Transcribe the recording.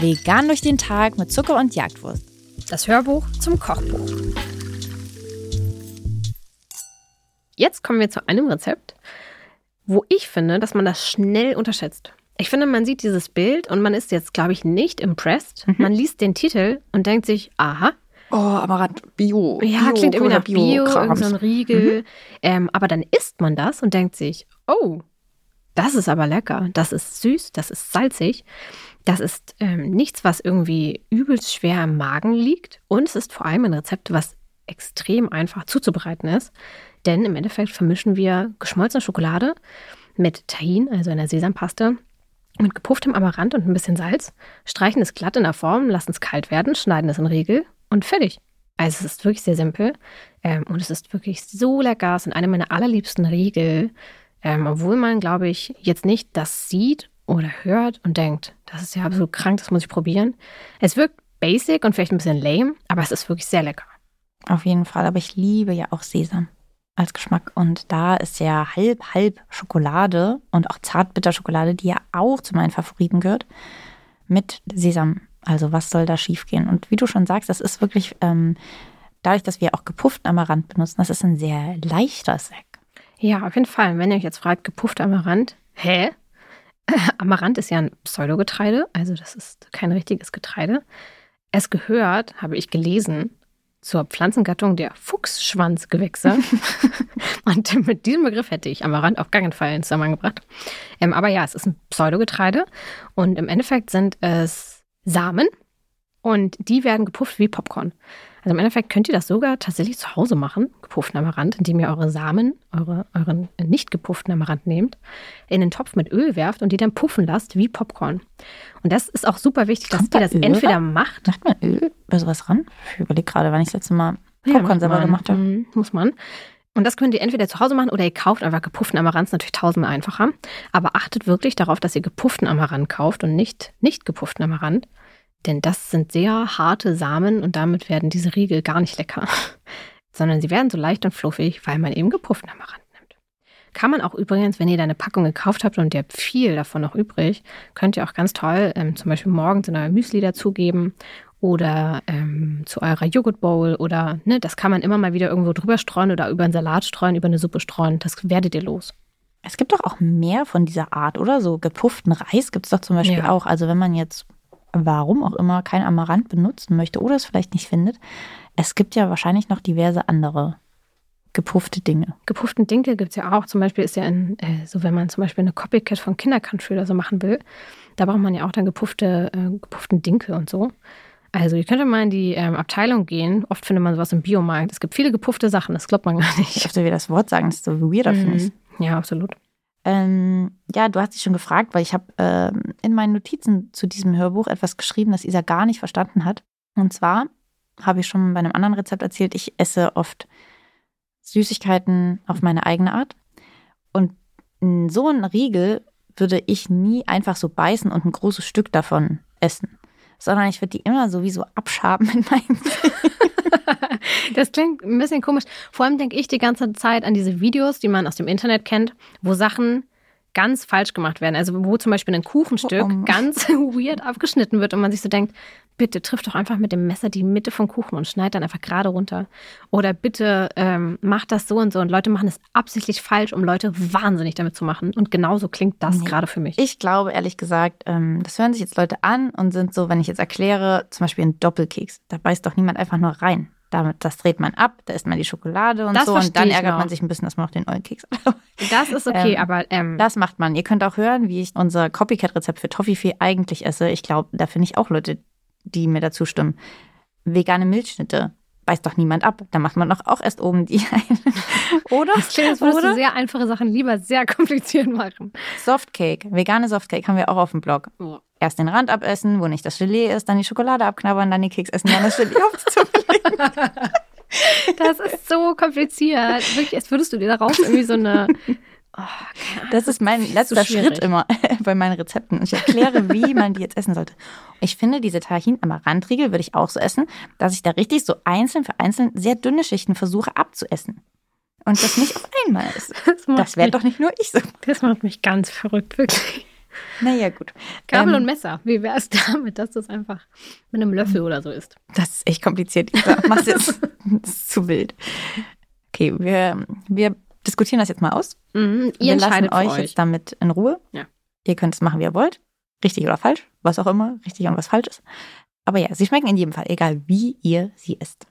Vegan durch den Tag mit Zucker und Jagdwurst. Das Hörbuch zum Kochbuch. Jetzt kommen wir zu einem Rezept, wo ich finde, dass man das schnell unterschätzt. Ich finde, man sieht dieses Bild und man ist jetzt, glaube ich, nicht impressed. Mhm. Man liest den Titel und denkt sich, aha. Oh, Amaranth Bio. Ja, Bio, klingt irgendwie nach Bio, Bio so ein Riegel. Mhm. Ähm, aber dann isst man das und denkt sich, oh, das ist aber lecker. Das ist süß, das ist salzig. Das ist ähm, nichts, was irgendwie übelst schwer im Magen liegt. Und es ist vor allem ein Rezept, was extrem einfach zuzubereiten ist. Denn im Endeffekt vermischen wir geschmolzene Schokolade mit Tahin, also einer Sesampaste, mit gepufftem Amaranth und ein bisschen Salz, streichen es glatt in der Form, lassen es kalt werden, schneiden es in Riegel und fertig. Also es ist wirklich sehr simpel ähm, und es ist wirklich so lecker. Es sind eine meiner allerliebsten Riegel, ähm, obwohl man, glaube ich, jetzt nicht das sieht oder hört und denkt, das ist ja absolut krank, das muss ich probieren. Es wirkt basic und vielleicht ein bisschen lame, aber es ist wirklich sehr lecker. Auf jeden Fall, aber ich liebe ja auch Sesam als Geschmack. Und da ist ja halb, halb Schokolade und auch Zartbitterschokolade, die ja auch zu meinen Favoriten gehört, mit Sesam. Also was soll da schiefgehen? Und wie du schon sagst, das ist wirklich, ähm, dadurch, dass wir auch gepufften Amaranth benutzen, das ist ein sehr leichter Snack. Ja, auf jeden Fall. Wenn ihr euch jetzt fragt, gepuffter Amaranth, hä? Amaranth ist ja ein Pseudogetreide, also das ist kein richtiges Getreide. Es gehört, habe ich gelesen, zur Pflanzengattung der Fuchsschwanzgewächse. und mit diesem Begriff hätte ich Amaranth auf gar keinen Fall in Zusammenhang gebracht. Ähm, aber ja, es ist ein Pseudogetreide und im Endeffekt sind es Samen und die werden gepufft wie Popcorn. Also im Endeffekt könnt ihr das sogar tatsächlich zu Hause machen, gepufften Amaranth, indem ihr eure Samen, eure, euren nicht gepufften Amaranth nehmt, in den Topf mit Öl werft und die dann puffen lasst wie Popcorn. Und das ist auch super wichtig, dass Kommt ihr das Öl entweder ran? macht. Macht man Öl bei sowas ran? Ich überlege gerade, wann ich das letzte Mal Popcorn ja, selber gemacht habe. Mhm, muss man. Und das könnt ihr entweder zu Hause machen oder ihr kauft einfach gepufften Amaranth, natürlich tausendmal einfacher. Aber achtet wirklich darauf, dass ihr gepufften Amaranth kauft und nicht nicht gepufften Amaranth. Denn das sind sehr harte Samen und damit werden diese Riegel gar nicht lecker. Sondern sie werden so leicht und fluffig, weil man eben gepufften Amaranth nimmt. Kann man auch übrigens, wenn ihr da eine Packung gekauft habt und ihr habt viel davon noch übrig, könnt ihr auch ganz toll ähm, zum Beispiel morgens in euer Müsli dazugeben oder ähm, zu eurer Joghurtbowl oder ne, das kann man immer mal wieder irgendwo drüber streuen oder über einen Salat streuen, über eine Suppe streuen. Das werdet ihr los. Es gibt doch auch mehr von dieser Art, oder? So gepufften Reis gibt es doch zum Beispiel ja. auch. Also wenn man jetzt warum auch immer kein Amaranth benutzen möchte oder es vielleicht nicht findet, es gibt ja wahrscheinlich noch diverse andere gepuffte Dinge. Gepufften Dinkel gibt es ja auch. Zum Beispiel ist ja in, äh, so, wenn man zum Beispiel eine Copycat von Kindercountry oder so machen will, da braucht man ja auch dann gepuffte, äh, gepufften Dinkel und so. Also ihr könnt mal in die ähm, Abteilung gehen. Oft findet man sowas im Biomarkt. Es gibt viele gepuffte Sachen, das glaubt man gar nicht. Ich dachte, wir das Wort sagen, das ist so weirder, mhm. finde ich. Ja, absolut. Ähm, ja, du hast dich schon gefragt, weil ich habe ähm, in meinen Notizen zu diesem Hörbuch etwas geschrieben, das Isa gar nicht verstanden hat. Und zwar habe ich schon bei einem anderen Rezept erzählt, ich esse oft Süßigkeiten auf meine eigene Art. Und so ein Riegel würde ich nie einfach so beißen und ein großes Stück davon essen, sondern ich würde die immer sowieso abschaben mit meinen Das klingt ein bisschen komisch. Vor allem denke ich die ganze Zeit an diese Videos, die man aus dem Internet kennt, wo Sachen ganz falsch gemacht werden. Also wo zum Beispiel ein Kuchenstück oh, oh. ganz weird abgeschnitten wird und man sich so denkt, bitte triff doch einfach mit dem Messer die Mitte vom Kuchen und schneid dann einfach gerade runter. Oder bitte ähm, mach das so und so. Und Leute machen es absichtlich falsch, um Leute wahnsinnig damit zu machen. Und genauso klingt das nee. gerade für mich. Ich glaube, ehrlich gesagt, ähm, das hören sich jetzt Leute an und sind so, wenn ich jetzt erkläre, zum Beispiel ein Doppelkeks, da beißt doch niemand einfach nur rein. Damit, das dreht man ab, da isst man die Schokolade und das so und dann ärgert man sich ein bisschen, dass man noch den Eulkeks Das ist okay, ähm, aber ähm, das macht man. Ihr könnt auch hören, wie ich unser Copycat-Rezept für Toffifee eigentlich esse. Ich glaube, da finde ich auch Leute, die mir dazu stimmen. Vegane Milchschnitte beißt doch niemand ab. Da macht man doch auch erst oben die ein. Oder? Das klingt, als würdest du sehr einfache Sachen lieber sehr kompliziert machen. Softcake, vegane Softcake haben wir auch auf dem Blog. Oh. Erst den Rand abessen, wo nicht das Gelee ist, dann die Schokolade abknabbern, dann die Keks essen, dann das Gelee aufzulegen. Das ist so kompliziert. Wirklich, als würdest du dir daraus irgendwie so eine Oh, das ist mein letzter so Schritt immer bei meinen Rezepten. Ich erkläre, wie man die jetzt essen sollte. Ich finde, diese Tahin Amarantriegel würde ich auch so essen, dass ich da richtig so einzeln für einzeln sehr dünne Schichten versuche abzuessen. und das nicht auf einmal ist. Das, das wäre doch nicht nur ich so. Das macht mich ganz verrückt, wirklich. Naja, gut. Gabel ähm, und Messer. Wie wäre es damit, dass das einfach mit einem Löffel oder so ist? Das ist echt kompliziert. Mach's jetzt. das ist zu wild. Okay, wir, wir diskutieren das jetzt mal aus. Mhm, ihr wir entscheidet lassen euch, euch jetzt damit in Ruhe. Ja. Ihr könnt es machen, wie ihr wollt. Richtig oder falsch, was auch immer, richtig und was falsch ist. Aber ja, sie schmecken in jedem Fall, egal wie ihr sie isst.